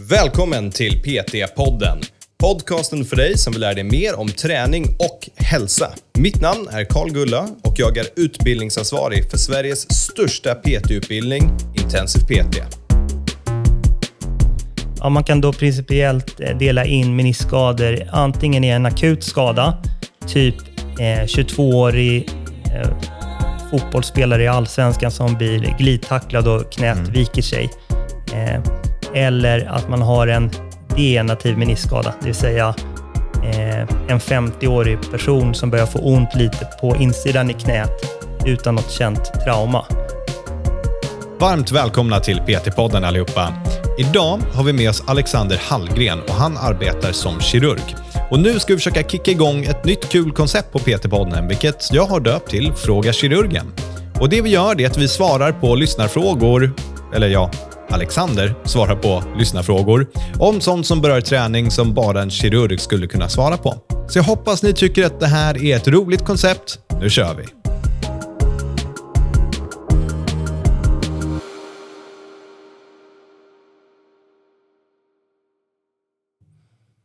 Välkommen till PT-podden. Podcasten för dig som vill lära dig mer om träning och hälsa. Mitt namn är Karl Gulla och jag är utbildningsansvarig för Sveriges största PT-utbildning, Intensiv PT. Ja, man kan då principiellt eh, dela in meniskskador antingen i en akut skada, typ eh, 22-årig eh, fotbollsspelare i allsvenskan som blir glidtacklad och knät mm. viker sig. Eh, eller att man har en degenerativ meniskskada, det vill säga eh, en 50-årig person som börjar få ont lite på insidan i knät utan något känt trauma. Varmt välkomna till PT-podden allihopa. Idag har vi med oss Alexander Hallgren och han arbetar som kirurg. Och nu ska vi försöka kicka igång ett nytt kul koncept på PT-podden, vilket jag har döpt till Fråga Kirurgen. Och det vi gör är att vi svarar på lyssnarfrågor, eller ja, Alexander svarar på lyssnarfrågor om sånt som berör träning som bara en kirurg skulle kunna svara på. Så jag hoppas ni tycker att det här är ett roligt koncept. Nu kör vi!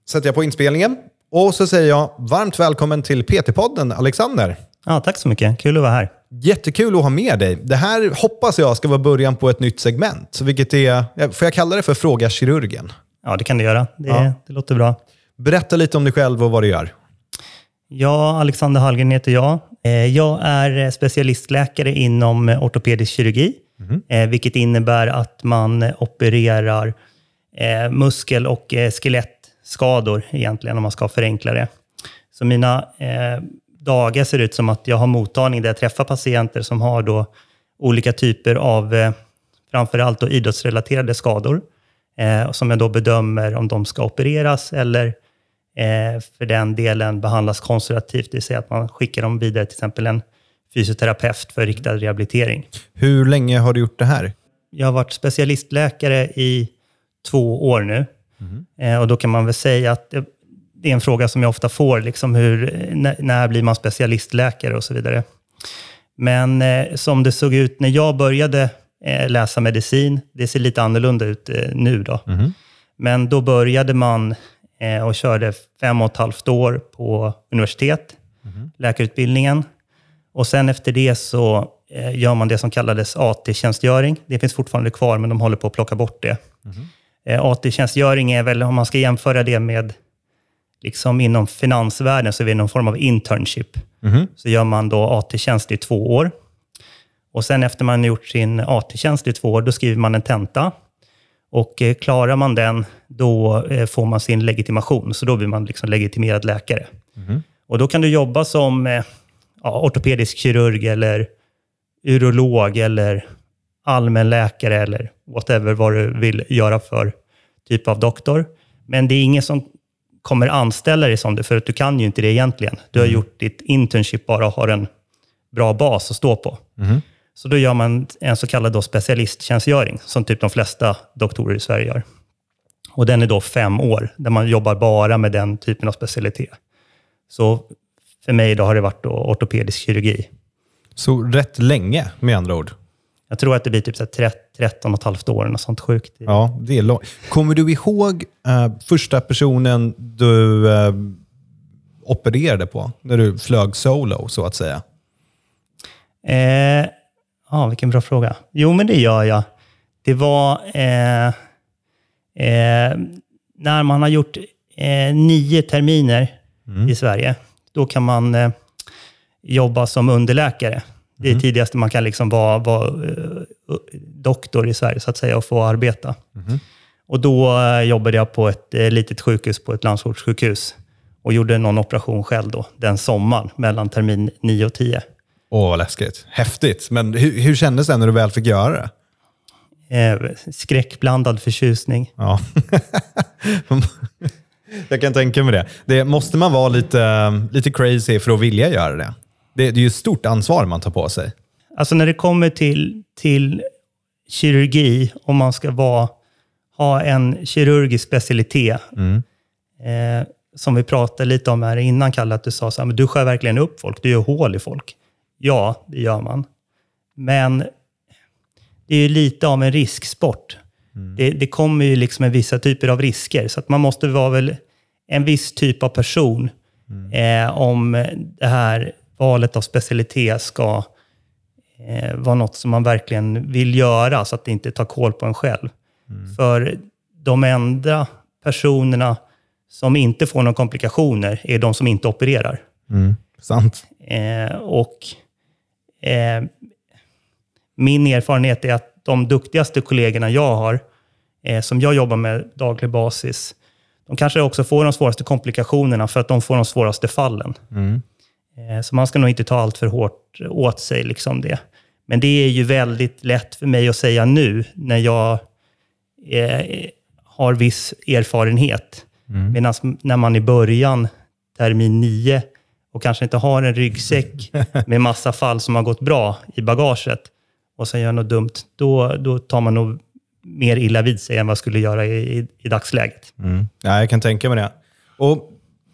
Sätter jag på inspelningen och så säger jag varmt välkommen till PT-podden Alexander. Ja, tack så mycket. Kul att vara här. Jättekul att ha med dig. Det här hoppas jag ska vara början på ett nytt segment. Vilket är, får jag kalla det för Fråga kirurgen? Ja, det kan du göra. Det, ja. det låter bra. Berätta lite om dig själv och vad du gör. Ja, Alexander Hallgren heter jag. Eh, jag är specialistläkare inom ortopedisk kirurgi, mm. vilket innebär att man opererar eh, muskel och skelettskador egentligen, om man ska förenkla det. Så mina dagar ser ut som att jag har mottagning där jag träffar patienter som har då olika typer av, eh, framförallt då idrottsrelaterade skador, eh, som jag då bedömer om de ska opereras eller eh, för den delen behandlas konservativt, det vill säga att man skickar dem vidare till exempel en fysioterapeut för riktad rehabilitering. Hur länge har du gjort det här? Jag har varit specialistläkare i två år nu. Mm. och då kan man väl säga att det är en fråga som jag ofta får, liksom hur, när, när blir man specialistläkare och så vidare. Men eh, som det såg ut när jag började eh, läsa medicin, det ser lite annorlunda ut eh, nu då. Mm. Men då började man eh, och körde fem och ett halvt år på universitet, mm. läkarutbildningen. Och sen efter det så eh, gör man det som kallades AT-tjänstgöring. Det finns fortfarande kvar, men de håller på att plocka bort det. Mm. AT-tjänstgöring är väl, om man ska jämföra det med liksom inom finansvärlden så är det någon form av internship. Mm. Så gör man då AT-tjänst i två år. Och sen efter man gjort sin AT-tjänst i två år, då skriver man en tenta. Och eh, klarar man den, då eh, får man sin legitimation. Så då blir man liksom legitimerad läkare. Mm. Och då kan du jobba som eh, ja, ortopedisk kirurg eller urolog eller allmänläkare eller whatever vad du vill göra för typ av doktor. Men det är ingen som kommer anställa dig som det, för att du kan ju inte det egentligen. Du har mm. gjort ditt internship bara och har en bra bas att stå på. Mm. Så då gör man en så kallad då specialisttjänstgöring, som typ de flesta doktorer i Sverige gör. Och den är då fem år, där man jobbar bara med den typen av specialitet. Så för mig då har det varit ortopedisk kirurgi. Så rätt länge med andra ord? Jag tror att det blir typ 13 och ett halvt år, något sånt sjukt. Ja, det är långt. Kommer du ihåg uh, första personen du uh, opererade på? När du flög solo, så att säga. Eh, ja, vilken bra fråga. Jo, men det gör jag. Det var eh, eh, när man har gjort eh, nio terminer mm. i Sverige. Då kan man jobba som underläkare. Det är mm. tidigast man kan liksom vara, vara uh, doktor i Sverige, så att säga, och få arbeta. Mm. Och då uh, jobbade jag på ett uh, litet sjukhus, på ett landsortssjukhus, och gjorde någon operation själv då, den sommaren, mellan termin 9 och 10. Åh, vad läskigt. Häftigt. Men hur, hur kändes det när du väl fick göra det? Eh, skräckblandad förtjusning. Ja. jag kan tänka mig det. det. Måste man vara lite, lite crazy för att vilja göra det? Det, det är ju ett stort ansvar man tar på sig. Alltså när det kommer till, till kirurgi, om man ska vara, ha en kirurgisk specialitet, mm. eh, som vi pratade lite om här innan, Kalle, att du sa så här, men du skär verkligen upp folk, du gör hål i folk. Ja, det gör man. Men det är ju lite av en risksport. Det, det kommer ju liksom med vissa typer av risker, så att man måste vara väl en viss typ av person eh, om det här valet av specialitet ska eh, vara något som man verkligen vill göra, så att det inte tar koll på en själv. För de enda personerna som inte får några komplikationer är de som inte opererar. Sant. Eh, och eh, min erfarenhet är att de duktigaste kollegorna jag har, eh, som jag jobbar med daglig basis, de kanske också får de svåraste komplikationerna för att de får de svåraste fallen. Eh, så man ska nog inte ta allt för hårt åt sig. Liksom det. Men det är ju väldigt lätt för mig att säga nu, när jag eh, har viss erfarenhet. Medan när man i början, termin nio, och kanske inte har en ryggsäck med massa fall som har gått bra i bagaget och sen gör något dumt, då, då tar man nog mer illa vid sig än vad jag skulle göra i, i, i dagsläget. Ja, jag kan tänka mig det. Och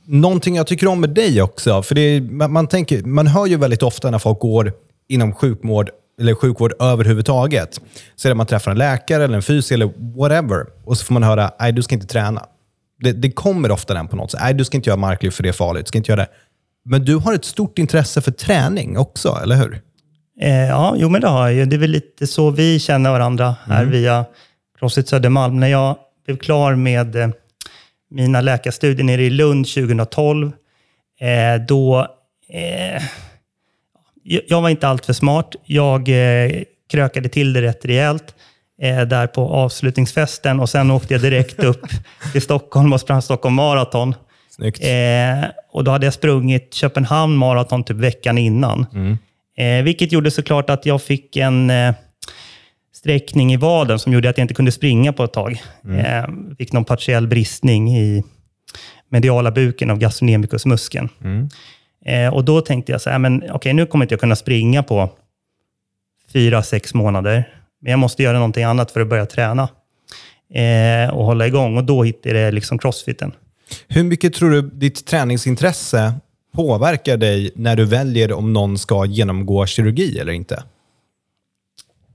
någonting jag tycker om med dig också, för är, man, man, tänker, man hör ju väldigt ofta när folk går inom sjukvård, eller sjukvård överhuvudtaget, så är det man träffar en läkare eller en fys eller whatever, och så får man höra, nej du ska inte träna. Det, det kommer ofta den på något sätt, nej du ska inte göra marklyft för det är farligt, du ska inte göra det. Men du har ett stort intresse för träning också, eller hur? Eh, ja, jo men det har jag ju. Det är väl lite så vi känner varandra här via Crossfit Södermalm. När jag blev klar med eh, mina läkarstudier nere i Lund 2012, eh, då... Eh, jag- var inte alltför smart. Jag eh, krökade till det rätt rejält eh, där på avslutningsfesten och sen åkte jag direkt upp till Stockholm och sprang Stockholm Marathon. Snyggt. Eh, och då hade jag sprungit Köpenhamn Marathon typ veckan innan. Eh, vilket gjorde såklart att jag fick en sträckning i vaden som gjorde att jag inte kunde springa på ett tag. Eh, fick någon partiell bristning i mediala buken av gastrocnemicusmuskeln. Eh, och då tänkte jag så här, men okej, nu kommer inte jag kunna springa på fyra, sex månader. Men jag måste göra någonting annat för att börja träna eh, och hålla igång. Och då hittade jag liksom crossfiten. Hur mycket tror du ditt träningsintresse påverkar dig när du väljer om någon ska genomgå kirurgi eller inte?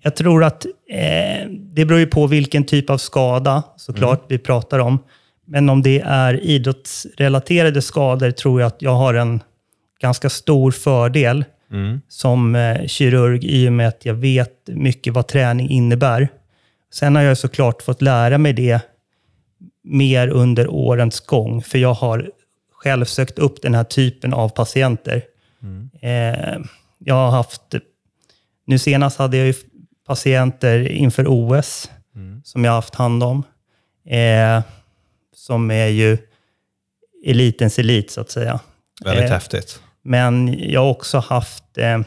Jag tror att eh, det beror ju på vilken typ av skada såklart vi pratar om. Men om det är idrottsrelaterade skador tror jag att jag har en ganska stor fördel som eh, kirurg i och med att jag vet mycket vad träning innebär. Sen har jag såklart fått lära mig det mer under årens gång, för jag har själv sökt upp den här typen av patienter. Eh, jag har haft, nu senast hade jag ju patienter inför OS som jag haft hand om. Eh, som är ju elitens elit, så att säga. Väldigt Eh, häftigt. Men jag har också haft eh,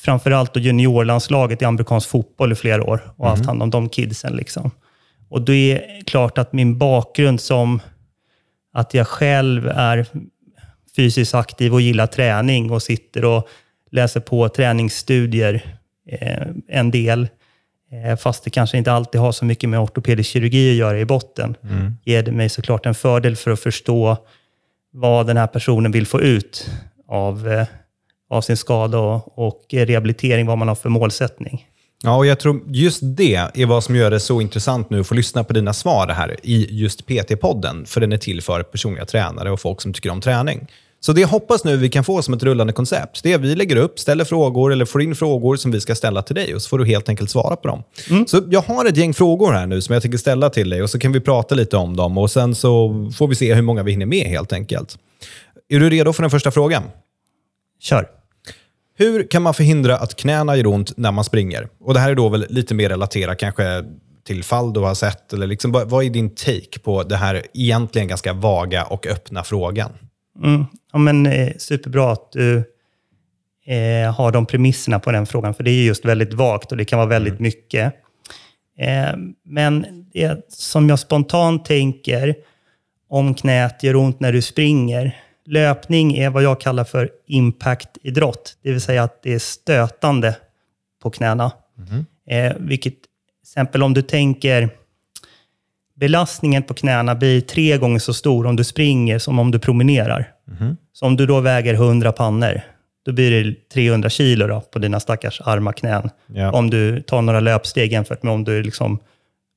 framförallt då juniorlandslaget i amerikansk fotboll i flera år och haft hand om de kidsen. Liksom. Och det är klart att min bakgrund som att jag själv är fysiskt aktiv och gillar träning och sitter och läser på träningsstudier en del, eh, fast det kanske inte alltid har så mycket med ortopedisk kirurgi att göra i botten, ger det mig såklart en fördel för att förstå vad den här personen vill få ut av, eh, av sin skada och, och rehabilitering, vad man har för målsättning. Ja, och jag tror just det är vad som gör det så intressant nu att få lyssna på dina svar här i just PT-podden, för den är till för personliga tränare och folk som tycker om träning. Så det jag hoppas nu vi kan få som ett rullande koncept, det är att vi lägger upp, ställer frågor eller får in frågor som vi ska ställa till dig och så får du helt enkelt svara på dem. Så jag har ett gäng frågor här nu som jag tänker ställa till dig och så kan vi prata lite om dem och sen så får vi se hur många vi hinner med helt enkelt. Är du redo för den första frågan? Kör! Hur kan man förhindra att knäna gör ont när man springer? Och Det här är då väl lite mer relaterat kanske till fall du har sett. Eller liksom, vad vad är din take på det här egentligen ganska vaga och öppna frågan? Mm. Ja, men, eh, superbra att du eh, har de premisserna på den frågan, för det är just väldigt vagt och det kan vara väldigt mycket. Eh, men det som jag spontant tänker om knät gör ont när du springer. Löpning är vad jag kallar för impactidrott, det vill säga att det är stötande på knäna. Eh, vilket, till exempel om du tänker belastningen på knäna blir tre gånger så stor om du springer som om du promenerar. Så om du då väger 100 pannor, då blir det 300 kilo då, på dina stackars arma knän. Ja. Om du tar några löpsteg jämfört med om du liksom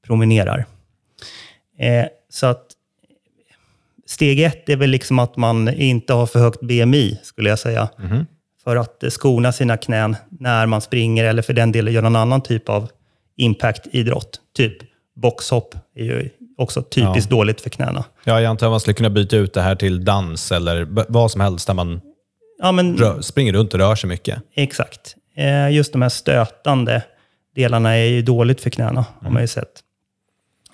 promenerar. Eh, så att steg ett är väl liksom att man inte har för högt BMI, skulle jag säga. Mhm. För att eh, skona sina knän när man springer eller för den delen gör någon annan typ av impact-idrott. Typ boxhopp är ju också typiskt dåligt för knäna. Ja, jag antar att man skulle kunna byta ut det här till dans eller vad som helst där man Ja, men rör, springer runt och rör sig mycket. exakt. Eh, just de här stötande delarna är ju dåligt för knäna, har man ju sett.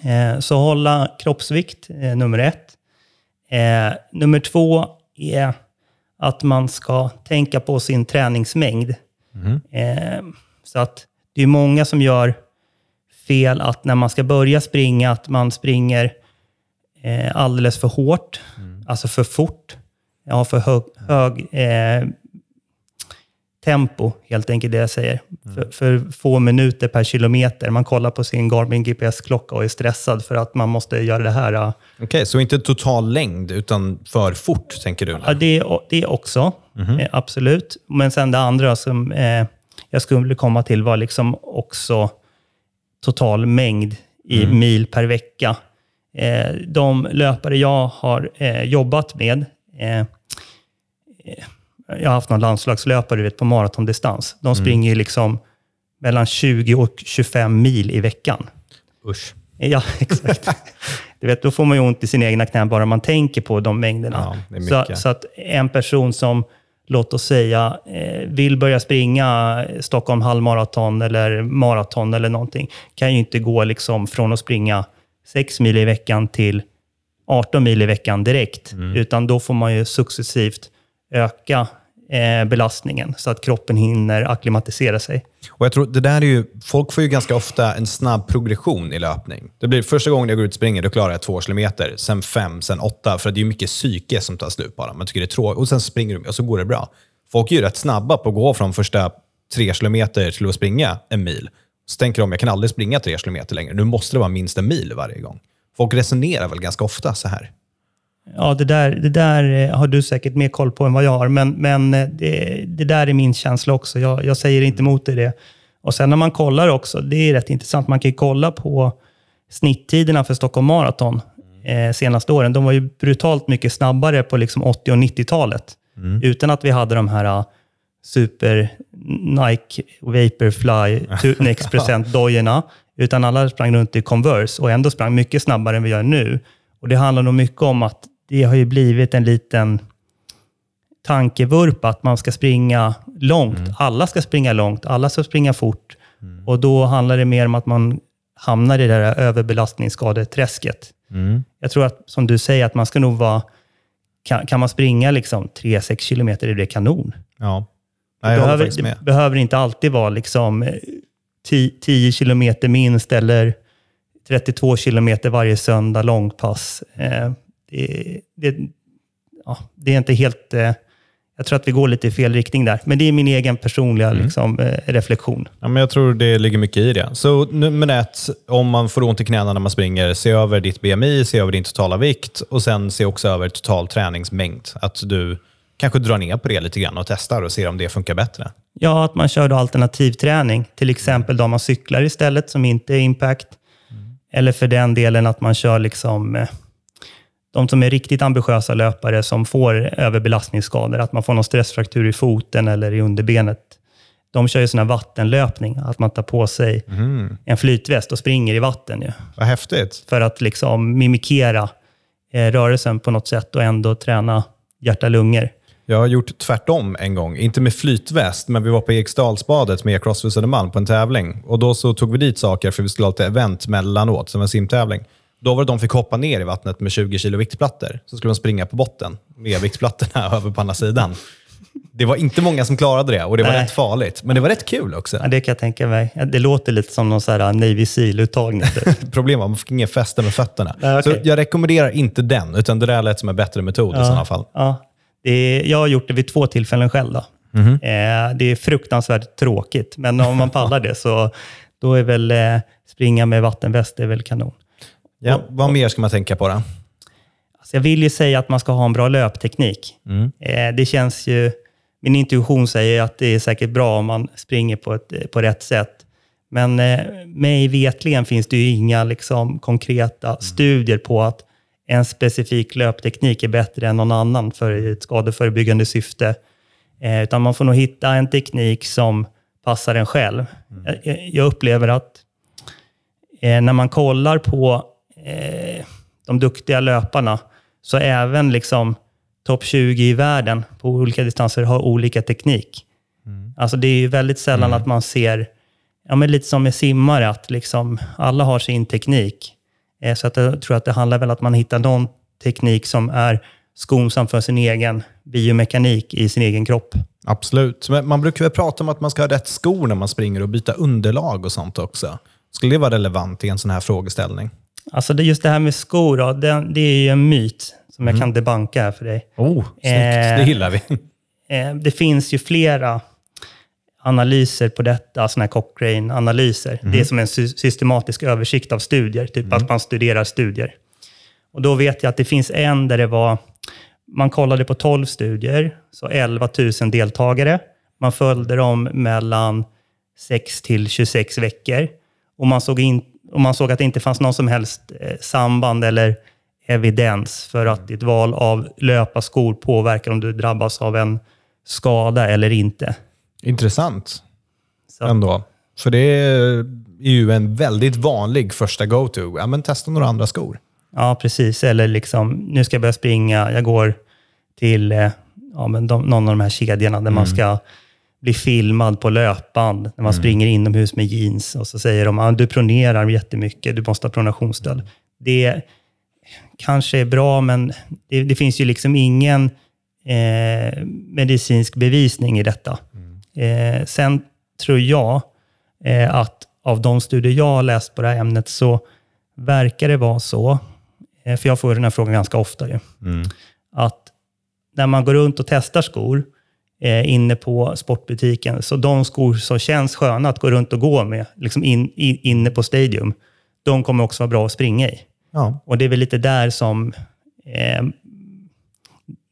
Eh, så hålla kroppsvikt, eh, nummer ett. Nummer två är att man ska tänka på sin träningsmängd. Eh, så att det är många som gör fel att när man ska börja springa, att man springer eh, alldeles för hårt, alltså för fort. Ja, för hög, hög eh, tempo, helt enkelt det jag säger. För, för få minuter per kilometer. Man kollar på sin Garmin GPS-klocka och är stressad för att man måste göra det här. eh, Okej, så inte total längd utan för fort, tänker du? Ja, det, det också. Eh, absolut. Men sen det andra som eh, jag skulle komma till var liksom också total mängd i mil per vecka. Eh, de löpare jag har eh, jobbat med, eh, eh, jag har haft någon landslagslöpare vet, på maratondistans. De springer ju liksom mellan 20 och 25 mil i veckan. Usch. Ja, exakt. du vet, då får man ju ont i sina egna knän bara man tänker på de mängderna. Ja, så, så att en person som, låt oss säga, eh, vill börja springa Stockholm halvmaraton eller maraton eller någonting, kan ju inte gå liksom från att springa 6 mil i veckan till 18 mil i veckan direkt, Mm. utan då får man ju successivt öka Eh, belastningen så att kroppen hinner akklimatisera sig. Och jag tror det där är ju, folk får ju ganska ofta en snabb progression i löpning. Det blir första gången jag går ut och springer, då klarar jag två kilometer, sen fem, sen åtta. För det är ju mycket psyke som tar slut bara. Man tycker det är tråkigt. Och sen springer du och så går det bra. Folk är ju rätt snabba på att gå från första tre kilometer till att springa en mil. Så tänker de, jag kan aldrig springa tre kilometer längre. Nu måste det vara minst en mil varje gång. Folk resonerar väl ganska ofta så här. Ja, det där, det där eh, har du säkert mer koll på än vad jag har, men, men eh, det, det där är min känsla också. Jag, jag säger inte emot dig det. Och sen när man kollar också, det är rätt intressant, man kan ju kolla på snitttiderna för Stockholm Marathon eh, senaste åren. De var ju brutalt mycket snabbare på liksom 80 och 90-talet, utan att vi hade de här eh, super Nike Vaporfly Next Present-dojorna, utan alla sprang runt i Converse och ändå sprang mycket snabbare än vi gör nu. Och Det handlar nog mycket om att det har ju blivit en liten tankevurpa att man ska springa långt. Alla ska springa långt, alla ska springa fort. Och då handlar det mer om att man hamnar i det där överbelastningsskadeträsket. Jag tror att, som du säger, att man ska nog vara... Kan, kan man springa liksom 3-6 kilometer är det kanon. Ja. Nej, jag behöver, faktiskt med. det behöver inte alltid vara liksom eh, 10, 10 kilometer minst eller 32 kilometer varje söndag långpass. Eh, det, det, ja, det är inte helt... Eh, jag tror att vi går lite i fel riktning där. Men det är min egen personliga Mm. liksom, eh, reflektion. Ja, men jag tror det ligger mycket i det. Så nummer ett, om man får ont i knäna när man springer, se över ditt BMI, se över din totala vikt och sen se också över total träningsmängd. Att du kanske drar ner på det lite grann och testar och ser om det funkar bättre. Ja, att man kör då alternativträning. Till exempel då man cyklar istället, som inte är impact. Eller för den delen att man kör liksom... eh, De som är riktigt ambitiösa löpare som får överbelastningsskador, att man får någon stressfraktur i foten eller i underbenet. De kör ju sån här vattenlöpning, att man tar på sig en flytväst och springer i vatten. Ju, Vad häftigt. för att liksom mimikera eh, rörelsen på något sätt och ändå träna hjärta-lungor. Jag har gjort tvärtom en gång. Inte med flytväst, men vi var på Eriksdalsbadet med Crossfit Södermalm på en tävling. Och Då så tog vi dit saker för vi skulle ha ett event mellanåt, som en simtävling. Då var det de fick hoppa ner i vattnet med 20 kilo viktplattor. Så skulle de springa på botten med viktplattorna över på andra sidan. Det var inte många som klarade det och det var Nej. rätt farligt. Men det var rätt kul också. Ja, det kan jag tänka mig. Ja, Det låter lite som någon så här Navy Seal-uttagning. typ. Problem var att man fick ingen fäste med fötterna. Nej, okej. Så jag rekommenderar inte den, utan det där lät som en bättre metod i sådana fall. Ja, det är, jag har gjort det vid två tillfällen själv. Då. Mhm. Eh, det är fruktansvärt tråkigt, men om man pallar det så då är väl eh, springa med vattenväst är väl kanon. Ja, vad mer ska man tänka på då? Alltså jag vill ju säga att man ska ha en bra löpteknik. Mm. Eh, det känns ju min intuition säger att det är säkert bra om man springer på, ett, på rätt sätt. Men eh, mig vetligen finns det ju inga liksom, konkreta mm. studier på att en specifik löpteknik är bättre än någon annan för ett skadeförebyggande syfte. Eh, utan man får nog hitta en teknik som passar en själv. Mm. Jag, jag, upplever att eh, när man kollar på eh, de duktiga löparna, så även liksom topp 20 i världen på olika distanser har olika teknik. Mm. Alltså det är ju väldigt sällan mm. att man ser, ja, men lite som med simmare, att liksom alla har sin teknik. Eh, så att jag tror att det handlar väl om att man hittar någon teknik som är skonsam för sin egen biomekanik i sin egen kropp. Absolut. Men man brukar väl prata om att man ska ha rätt skor när man springer och byta underlag och sånt också. Skulle det vara relevant i en sån här frågeställning? Alltså det, just det här med skor, då, det, det är ju en myt som jag mm. kan debanka här för dig. Oh, snyggt. Eh, det gillar vi. Eh, det finns ju flera analyser på detta, sådana här Cochrane-analyser. Mm. Det är som en sy systematisk översikt av studier, typ mm. att man studerar studier. Och då vet jag att det finns en där det var, man kollade på 12 studier, så 11 000 deltagare. Man följde dem mellan 6 till 26 veckor. Och man såg, in, och man såg att det inte fanns någon som helst eh, samband eller evidens för att ditt val av löparskor påverkar om du drabbas av en skada eller inte. Intressant Så. ändå. För det är ju en väldigt vanlig första go-to. Ja, men testa några andra skor. Ja, precis. Eller liksom, nu ska jag börja springa. Jag går till eh, ja, men de, någon av de här kedjorna där mm. man ska bli filmad på löpband när man mm. springer inomhus med jeans och så säger de att ah, du pronerar jättemycket, du måste ha pronationsstöd. Det kanske är bra, men det, det finns ju liksom ingen eh, medicinsk bevisning i detta. Mm. Eh, sen tror jag eh, att av de studier jag har läst på det här ämnet så verkar det vara så, eh, för jag får den här frågan ganska ofta, ju, mm. att när man går runt och testar skor eh, inne på sportbutiken, så de skor som känns sköna att gå runt och gå med, liksom in, in, inne på Stadium, de kommer också vara bra att springa i. Ja. Och det är väl lite där som eh,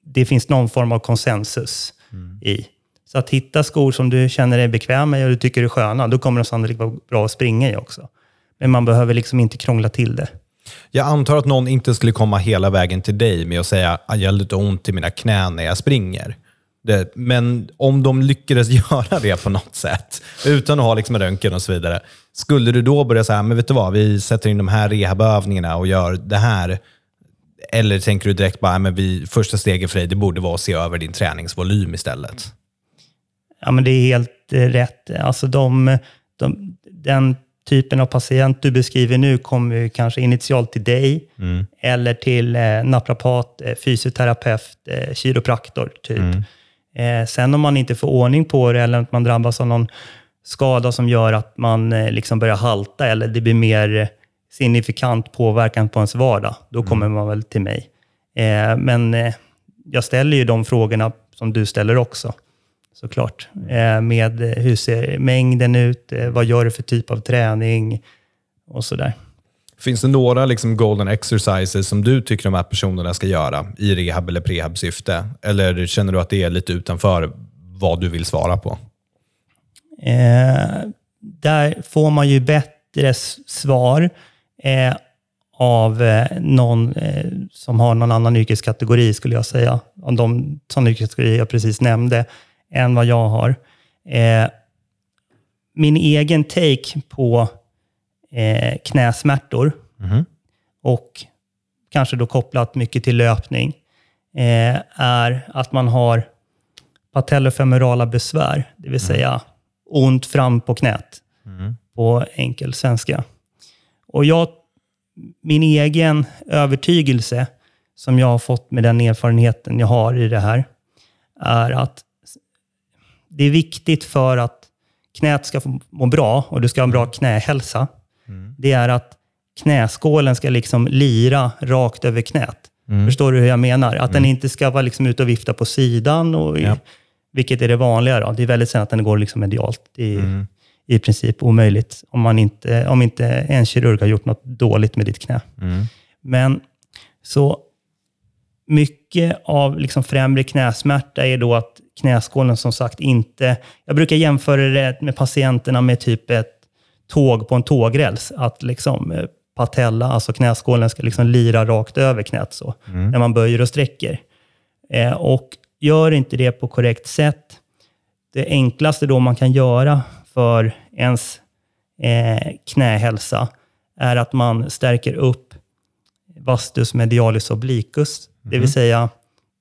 det finns någon form av konsensus mm. i. Så att hitta skor som du känner dig bekväm med och du tycker är sköna, då kommer de sannolikt vara bra att springa i också. Men man behöver liksom inte krångla till det. Jag antar att någon inte skulle komma hela vägen till dig med att säga att ah, jag har lite ont i mina knän när jag springer. Det, men om de lyckades göra det på något sätt, utan att ha liksom röntgen och så vidare, skulle du då börja säga, men vet du vad, vi sätter in de här rehabövningarna och gör det här? Eller tänker du direkt bara, men vi, första steget för dig, det borde vara att se över din träningsvolym istället? Ja, men det är helt eh, rätt. Alltså de, de, den typen av patient du beskriver nu kommer kanske initialt till dig mm. eller till eh, naprapat, eh, fysioterapeut, eh, kiropraktor. Typ. Mm. Eh, sen om man inte får ordning på det eller att man drabbas av någon skada som gör att man eh, liksom börjar halta eller det blir mer signifikant påverkan på ens vardag, då mm. kommer man väl till mig. Eh, men eh, jag ställer ju de frågorna som du ställer också, såklart. Eh, med hur ser mängden ut? Eh, vad gör du för typ av träning? Och sådär. Finns det några liksom golden exercises som du tycker de här personerna ska göra i rehab eller prehab-syfte? Eller känner du att det är lite utanför vad du vill svara på? Eh, där får man ju bättre svar eh, av eh, någon eh, som har någon annan yrkeskategori, skulle jag säga. av de sådana yrkeskategorier jag precis nämnde, än vad jag har. Eh, min egen take på eh, knäsmärtor mm. och kanske då kopplat mycket till löpning, eh, är att man har patellofemorala besvär, det vill mm. säga ont fram på knät mm. på enkel svenska. Och jag, min egen övertygelse, som jag har fått med den erfarenheten jag har i det här, är att det är viktigt för att knät ska må bra och du ska ha en bra knähälsa, Mm. Det är att knäskålen ska liksom lira rakt över knät. Mm. Förstår du hur jag menar? Att den mm. inte ska vara liksom ute och vifta på sidan, och ja. vilket är det vanliga. Då. Det är väldigt sällan att den går liksom medialt. Det är mm. i princip omöjligt om, man inte, om inte en kirurg har gjort något dåligt med ditt knä. Mm. Men så mycket av liksom främre knäsmärta är då att knäskålen som sagt inte... Jag brukar jämföra det med patienterna med typ ett tåg på en tågräls. Att liksom eh, patella, alltså knäskålen, ska liksom lira rakt över knät så, när man böjer och sträcker. Eh, och gör inte det på korrekt sätt, det enklaste då man kan göra för ens eh, knähälsa är att man stärker upp vastus medialis obliquus, det vill säga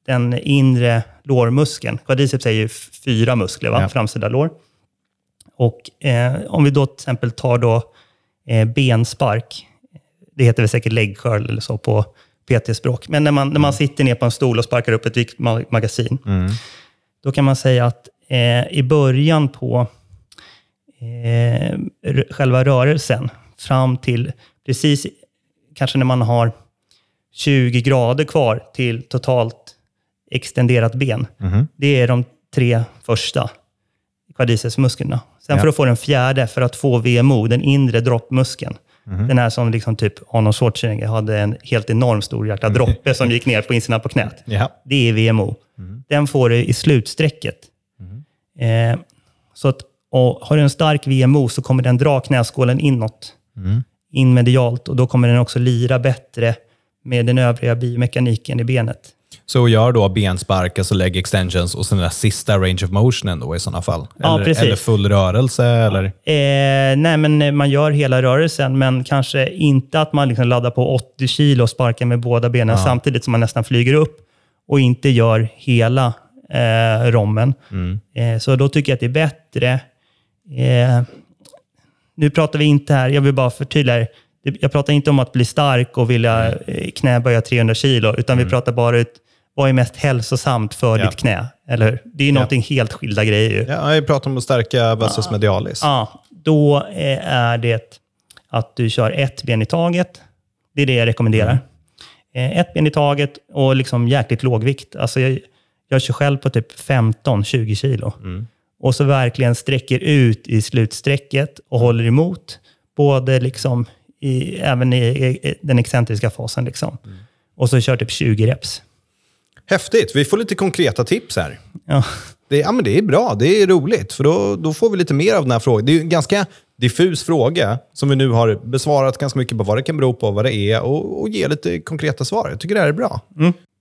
den inre lårmuskeln. Quadriceps är ju fyra muskler, va? Ja. framsida lår. Och eh, om vi då till exempel tar då, eh, benspark, det heter väl säkert curl eller så på PT-språk, men när man, när man sitter ner på en stol och sparkar upp ett viktmagasin, då kan man säga att eh, i början på eh, själva rörelsen, fram till precis kanske när man har 20 grader kvar till totalt extenderat ben. Det är de tre första quadricepsmusklerna. Sen Ja. för att få den fjärde, för att få VMO, den inre droppmuskeln. Den här som liksom typ Arnold Schwarzenegger hade en helt enorm stor jäkla droppe som gick ner på insidan på knät. Ja. Det är VMO. Den får du i slutsträcket. Eh, så att, och har du en stark VMO så kommer den dra knäskålen inåt, in medialt, och då kommer den också lira bättre med den övriga biomekaniken i benet. Så gör då benspark, alltså leg extensions och sen den där sista range of motionen då i sådana fall? Ja, eller, precis. eller full rörelse? Eller? Eh, nej, men man gör hela rörelsen, men kanske inte att man liksom laddar på 80 kilo och sparkar med båda benen samtidigt som man nästan flyger upp och inte gör hela eh, rommen. Eh, så då tycker jag att det är bättre. Eh, nu pratar vi inte här, jag vill bara förtydliga. Det- Jag pratar inte om att bli stark och vilja eh, knäböja 300 kilo, utan vi pratar bara ut vad är mest hälsosamt för Ja. ditt knä. Eller hur? Det är ju någonting helt skilda grejer. ju. Ja, jag pratar om att stärka vastus medialis. Ja, då eh, är det att du kör ett ben i taget. Det är det jag rekommenderar. Eh, Ett ben i taget och liksom jäkligt låg vikt. Alltså jag, jag kör själv på typ 15-20 kilo. Och så verkligen sträcker ut i slutsträcket och håller emot. Både liksom i, även i, i den excentriska fasen. Liksom. Och så kör typ 20 reps. Häftigt. Vi får lite konkreta tips här. Ja. Det, ja, men det är bra, det är roligt, för då, då får vi lite mer av den här frågan. Det är en ganska diffus fråga som vi nu har besvarat ganska mycket på vad det kan bero på, vad det är och, och ge lite konkreta svar. Jag tycker det här är bra.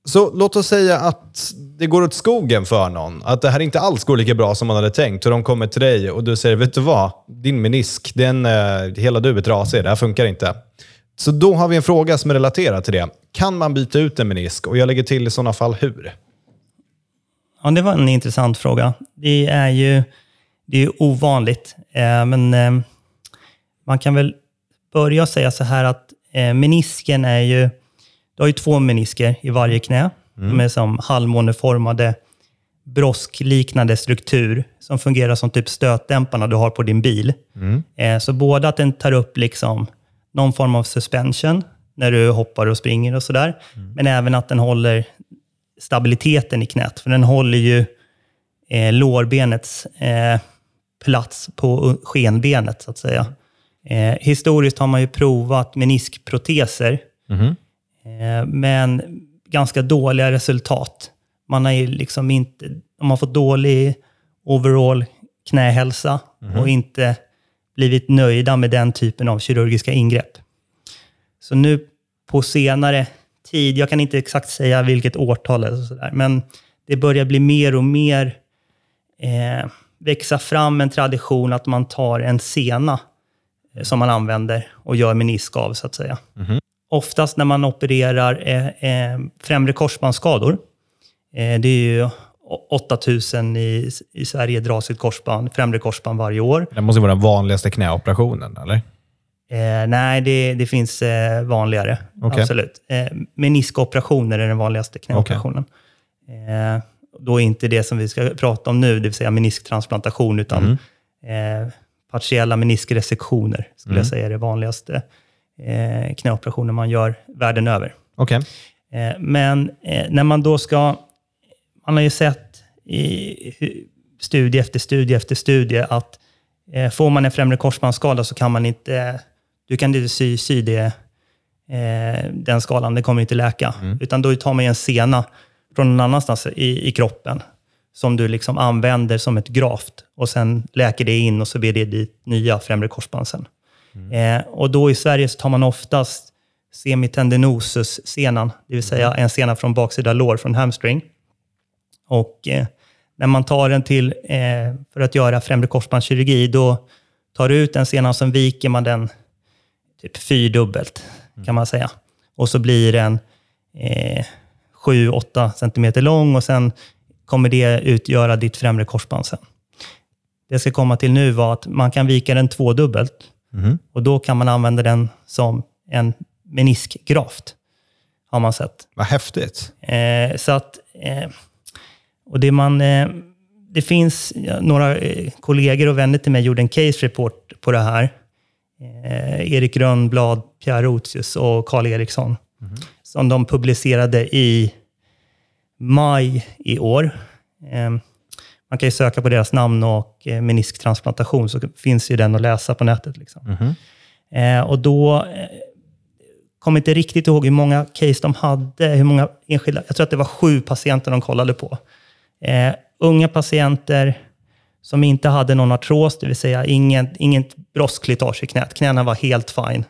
Så låt oss säga att det går åt skogen för någon, att det här inte alls går lika bra som man hade tänkt och de kommer till dig och du säger, vet du vad, din menisk, den, eh, hela du är trasig, det här funkar inte. Så då har vi en fråga som är relaterad till det. Kan man byta ut en menisk? Och jag lägger till i sådana fall hur? Ja, det var en intressant fråga. Det är ju det är ovanligt, eh, men eh, man kan väl börja säga så här att eh, menisken är ju... Du har ju två menisker i varje knä. De är som halvmåneformade broskliknande struktur som fungerar som typ stötdämparna du har på din bil. Eh, så både att den tar upp liksom någon form av suspension när du hoppar och springer och sådär, men även att den håller stabiliteten i knät. För den håller ju eh, lårbenets eh, plats på skenbenet, så att säga. Eh, historiskt har man ju provat meniskproteser, eh, men ganska dåliga resultat. Man har ju liksom inte, de har fått dålig overall knähälsa och inte blivit nöjda med den typen av kirurgiska ingrepp. Så nu på senare tid, jag kan inte exakt säga vilket årtal eller sådär, men det börjar bli mer och mer eh, växa fram en tradition att man tar en sena eh, som man använder och gör menisk av, så att säga. Oftast när man opererar eh, eh, främre korsbandsskador, eh, det är ju 8000 i, i Sverige dras ett korsband, främre korsband varje år. Det måste vara den vanligaste knäoperationen, eller? Eh, nej, det, det finns eh, vanligare. Okej. Absolut. Eh, meniskoperationer är den vanligaste knäoperationen. Eh, då är inte det som vi ska prata om nu, det vill säga menisktransplantation, utan eh, partiella meniskresektioner skulle jag säga är det vanligaste eh, knäoperationen man gör världen över. Okej. Eh, Men när man då ska... Man har ju sett i studie efter studie efter studie att eh, får man en främre korsbandsskada så kan man inte... Du kan inte sy, sy det, eh, den skadan, det kommer inte läka. Utan då tar man en sena från någon annanstans i, i kroppen som du liksom använder som ett graft och sen läker det in och så blir det ditt nya främre korsband sen. Eh, och då i Sverige så tar man oftast semitendinosus-senan, det vill säga en sena från baksida lår från hamstring. Och eh, när man tar den till eh, för att göra främre korsbandskirurgi, då tar du ut den senan sen viker man den typ fyrdubbelt, kan man säga. Och så blir den eh, 7-8 centimeter lång och sen kommer det utgöra ditt främre korsband sen. Det jag ska komma till nu var att man kan vika den tvådubbelt och då kan man använda den som en meniskgraft, har man sett. Vad häftigt. Eh, så att, eh, och det, man, eh, det finns några eh, kollegor och vänner till mig gjorde en case report på det här. Eh, Erik Grönblad, Pierre Rotius och Karl Eriksson. Som de publicerade i maj i år. Man kan ju söka på deras namn och menisktransplantation, så finns ju den att läsa på nätet. Liksom. Eh, och då kommer inte riktigt ihåg hur många case de hade, hur många enskilda, jag tror att det var sju patienter de kollade på. Eh, unga patienter som inte hade någon artros, det vill säga inget, inget broskslitage i knät. Knäna var helt fine.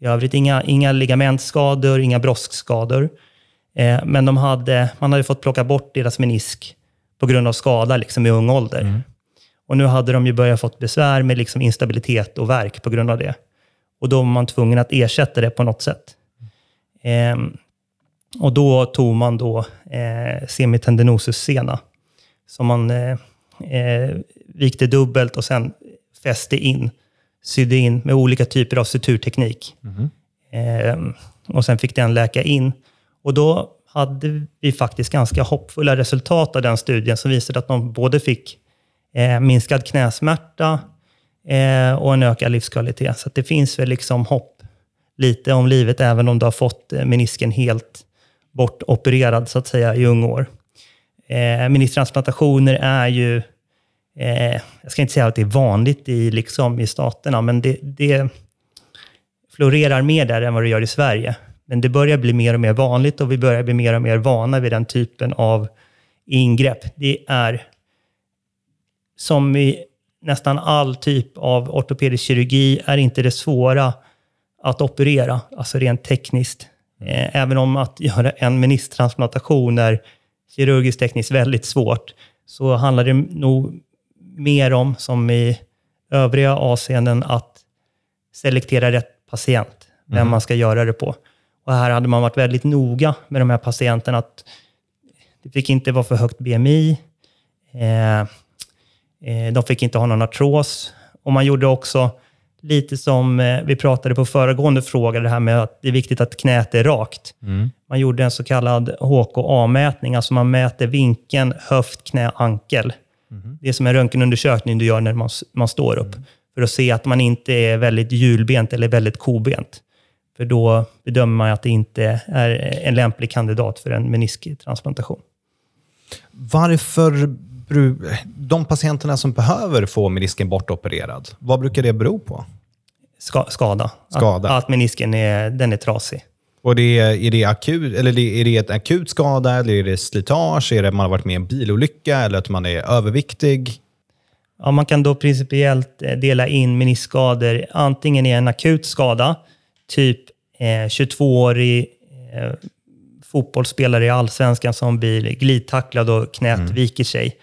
I övrigt inga, inga ligamentskador, inga broskskador. Eh, men de hade, man hade fått plocka bort deras menisk på grund av skada liksom, i ung ålder. Och nu hade de ju börjat fått besvär med liksom, instabilitet och värk på grund av det. Och då var man tvungen att ersätta det på något sätt. Ehm, och då tog man då eh, semitendinosus-sena, som man eh, eh, vikte dubbelt och sen fäste in, sydde in med olika typer av suturteknik. Ehm, och sen fick den läka in. Och då hade vi faktiskt ganska hoppfulla resultat av den studien som visade att de både fick eh, minskad knäsmärta eh, och en ökad livskvalitet. Så det finns väl liksom hopp lite om livet, även om du har fått eh, menisken helt bortopererad så att säga i unga år. Eh, transplantationer är ju, eh, jag ska inte säga att det är vanligt i, liksom, i staterna, men det, det florerar mer där än vad det gör i Sverige. Men det börjar bli mer och mer vanligt och vi börjar bli mer och mer vana vid den typen av ingrepp. Det är som i nästan all typ av ortopedisk kirurgi är inte det svåra att operera, alltså rent tekniskt. Eh, Även om att göra en menisktransplantation är kirurgiskt tekniskt väldigt svårt, så handlar det nog mer om, som i övriga avseenden, att selektera rätt patient, vem man ska göra det på. Och här hade man varit väldigt noga med de här patienterna, att det fick inte vara för högt BMI, eh, eh, de fick inte ha någon artros. Och man gjorde också lite som eh, vi pratade på föregående fråga, det här med att det är viktigt att knät är rakt. Man gjorde en så kallad HKA-mätning, alltså man mäter vinkeln höft, knä, ankel. Det är som en röntgenundersökning du gör när man, man står upp, för att se att man inte är väldigt hjulbent eller väldigt kobent. För då bedömer man att det inte är en lämplig kandidat för en menisktransplantation. Varför, de patienterna som behöver få menisken bortopererad, vad brukar det bero på? Ska, skada. Skada. Att, att menisken är, den är trasig. Och det är, det akut, eller är det ett akut skada, eller är det slitage, är det att man har varit med i en bilolycka, eller att man är överviktig? Ja, man kan då principiellt eh, dela in meniskskador antingen i en akut skada, typ eh, 22-årig eh, fotbollsspelare i allsvenskan som blir glidtacklad och knät viker sig.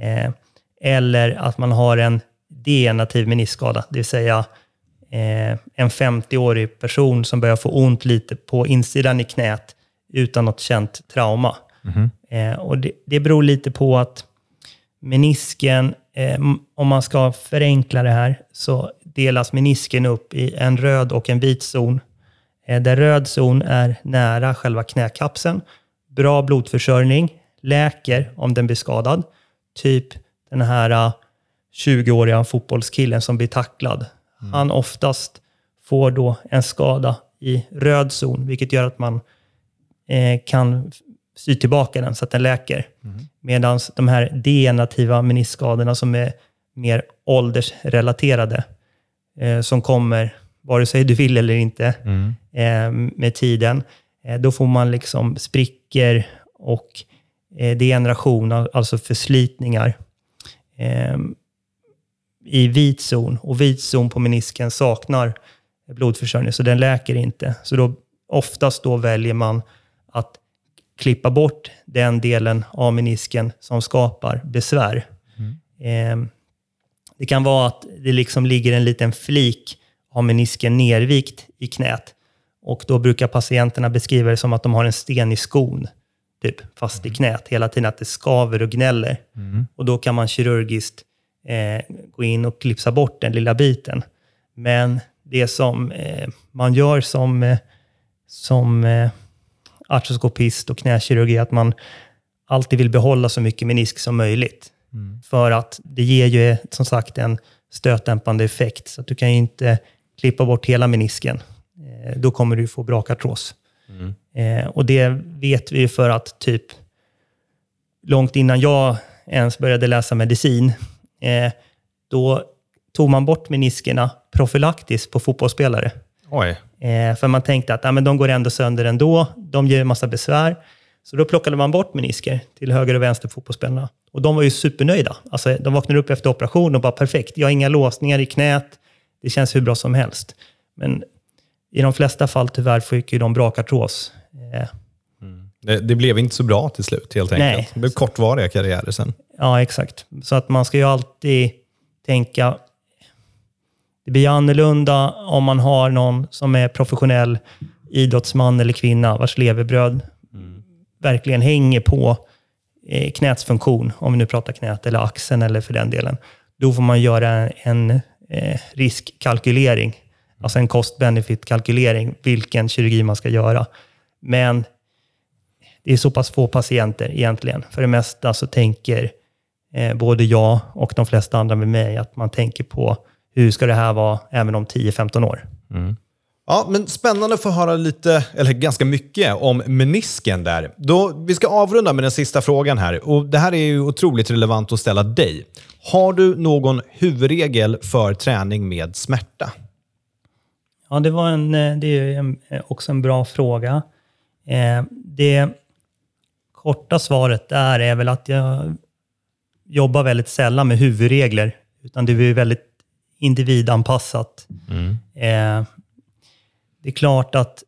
Eh, eller att man har en degenerativ meniskskada, det vill säga eh, en 50-årig person som börjar få ont lite på insidan i knät utan något känt trauma. Eh, och det, det beror lite på att menisken, eh, om man ska förenkla det här, så delas menisken upp i en röd och en vit zon. Eh, där röd zon är nära själva knäkapseln, bra blodförsörjning, läker om den blir skadad. Typ den här eh, 20-åriga fotbollskillen som blir tacklad. Han oftast får då en skada i röd zon, vilket gör att man eh, kan sy tillbaka den så att den läker. Medan de här degenerativa meniskskadorna som är mer åldersrelaterade, eh, som kommer vare sig du vill eller inte eh, med tiden, eh, då får man liksom sprickor och eh, degeneration, alltså förslitningar, eh, i vit zon. Och vit zon på menisken saknar blodförsörjning, så den läker inte. Så då, oftast då väljer man att klippa bort den delen av menisken som skapar besvär. Mm. Eh, det kan vara att det liksom ligger en liten flik av menisken nervikt i knät. Och då brukar patienterna beskriva det som att de har en sten i skon, typ, fast mm. i knät hela tiden, att det skaver och gnäller. Mm. Och då kan man kirurgiskt eh, gå in och klipsa bort den lilla biten. Men det som eh, man gör som, eh, som eh, artroskopist och knäkirurg är att man alltid vill behålla så mycket menisk som möjligt. Mm. För att det ger ju som sagt en stötdämpande effekt. Så att du kan ju inte klippa bort hela menisken. Eh, då kommer du få brakartros. Mm. Eh, och det vet vi för att typ långt innan jag ens började läsa medicin, eh, då tog man bort meniskerna profylaktiskt på fotbollsspelare. Eh, för man tänkte att ja, men de går ändå sönder ändå, de ger en massa besvär. Så då plockade man bort menisker till höger och vänster fotbollsspelarna. Och de var ju supernöjda. Alltså, de vaknade upp efter operationen och bara perfekt, jag har inga låsningar i knät, det känns hur bra som helst. Men i de flesta fall tyvärr fick ju de brakartros. Eh. Mm. Det, det, blev inte så bra till slut helt enkelt. Nej. Det blev kortvariga karriärer sen. Ja, exakt. Så att man ska ju alltid tänka, det blir annorlunda om man har någon som är professionell idrottsman eller kvinna vars levebröd mm. verkligen hänger på eh, knäts funktion, om vi nu pratar knät eller axeln eller för den delen. Då får man göra en eh, riskkalkylering, alltså en cost-benefit-kalkylering, vilken kirurgi man ska göra. Men det är så pass få patienter egentligen. För det mesta så tänker eh, både jag och de flesta andra med mig att man tänker på hur ska det här vara även om 10-15 år? Mm. Ja, men spännande att få höra lite, eller ganska mycket, om menisken där. Då, vi ska avrunda med den sista frågan här. Och Det här är ju otroligt relevant att ställa dig. Har du någon huvudregel för träning med smärta? Ja, det, var en, eh, det är en, eh, också en bra fråga. Eh, det korta svaret där är väl att jag jobbar väldigt sällan med huvudregler, utan det är väldigt individanpassat. Mm. Eh, det är klart att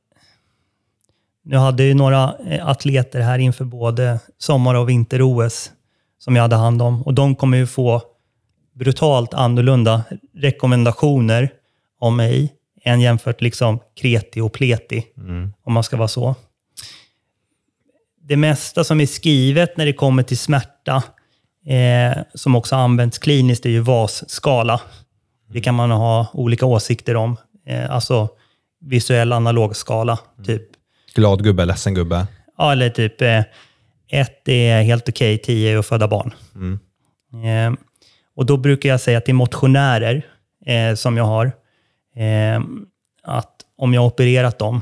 nu hade ju några eh, atleter här inför både sommar och vinter-OS som jag hade hand om och de kommer ju få brutalt annorlunda rekommendationer om mig än jämfört liksom kreti och pleti, mm. om man ska vara så. Det mesta som är skrivet när det kommer till smärta, eh, som också används kliniskt, är ju VAS-skala. Det kan man ha olika åsikter om. Eh, alltså visuell analogskala, mm. typ. Glad gubbe, ledsen gubbe? Ja, eller typ eh, ett är helt okej, okay, tio är att föda barn. Mm. Eh, och då brukar jag säga till motionärer eh, som jag har, eh, att om jag har opererat dem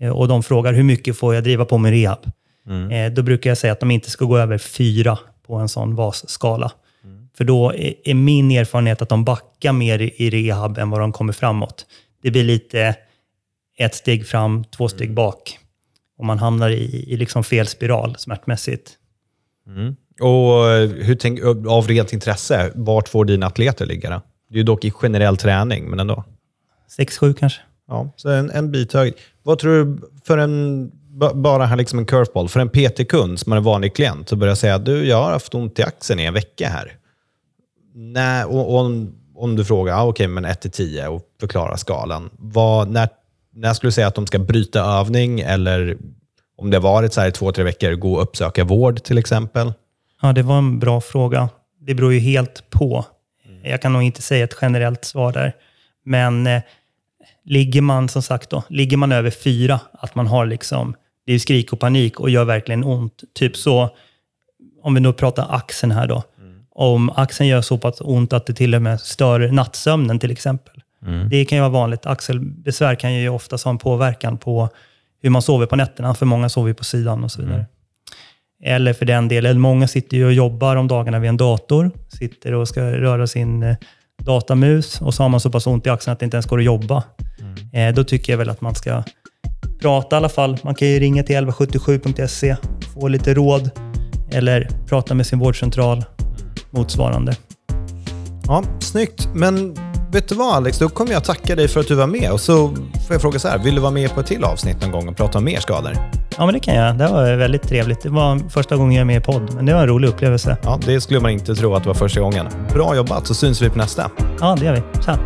eh, och de frågar hur mycket får jag driva på med rehab, mm. Eh, då brukar jag säga att de inte ska gå över fyra på en sån VAS-skala. Mm. För då är, min erfarenhet att de backar mer i, rehab än vad de kommer framåt. Det blir lite ett steg fram, två steg mm. bak. Och man hamnar i, i liksom fel spiral smärtmässigt. Mm. Och eh, hur tänk, av rent intresse, vart får dina atleter ligga? Då? Det är ju dock i generell träning, men ändå. 6-7 kanske. Ja, så en, en bit hög. Vad tror du, för en, bara här liksom en curveball, för en PT-kund som är en vanlig klient och börjar säga du, jag har haft ont i axeln i en vecka här. Nej, och, och om, om du frågar, ah, okej, okay, men 1 10 och förklarar skalan. Vad, när när skulle du säga att de ska bryta övning eller om det har varit så här i två, tre veckor, gå och uppsöka vård till exempel? Ja, det var en bra fråga. Det beror ju helt på. Jag kan nog inte säga ett generellt svar där. Men eh, ligger man som sagt då, ligger man över fyra, att man har liksom, det är skrik och panik och gör verkligen ont. Typ så, om vi nu pratar axeln här då. Mm. Om axeln gör så pass ont att det till och med stör nattsömnen till exempel. Mm. Det kan ju vara vanligt. Axelbesvär kan ju oftast ha en påverkan på hur man sover på nätterna, för många sover på sidan och så vidare. Mm. Eller för den delen, många sitter ju och jobbar om dagarna vid en dator, sitter och ska röra sin eh, datamus och så har man så pass ont i axeln att det inte ens går att jobba. Mm. Eh, då tycker jag väl att man ska prata i alla fall. Man kan ju ringa till 1177.se, få lite råd. eller prata med sin vårdcentral motsvarande. Ja, snyggt. Men vet du vad Alex, då kommer jag tacka dig för att du var med. Och så får jag fråga så här, vill du vara med på ett till avsnitt någon gång och prata om mer skador? Ja, men det kan jag. Det var väldigt trevligt. Det var första gången jag är med i podd, men det var en rolig upplevelse. Ja, det skulle man inte tro att det var första gången. Bra jobbat, så syns vi på nästa. Ja, det gör vi. Tja!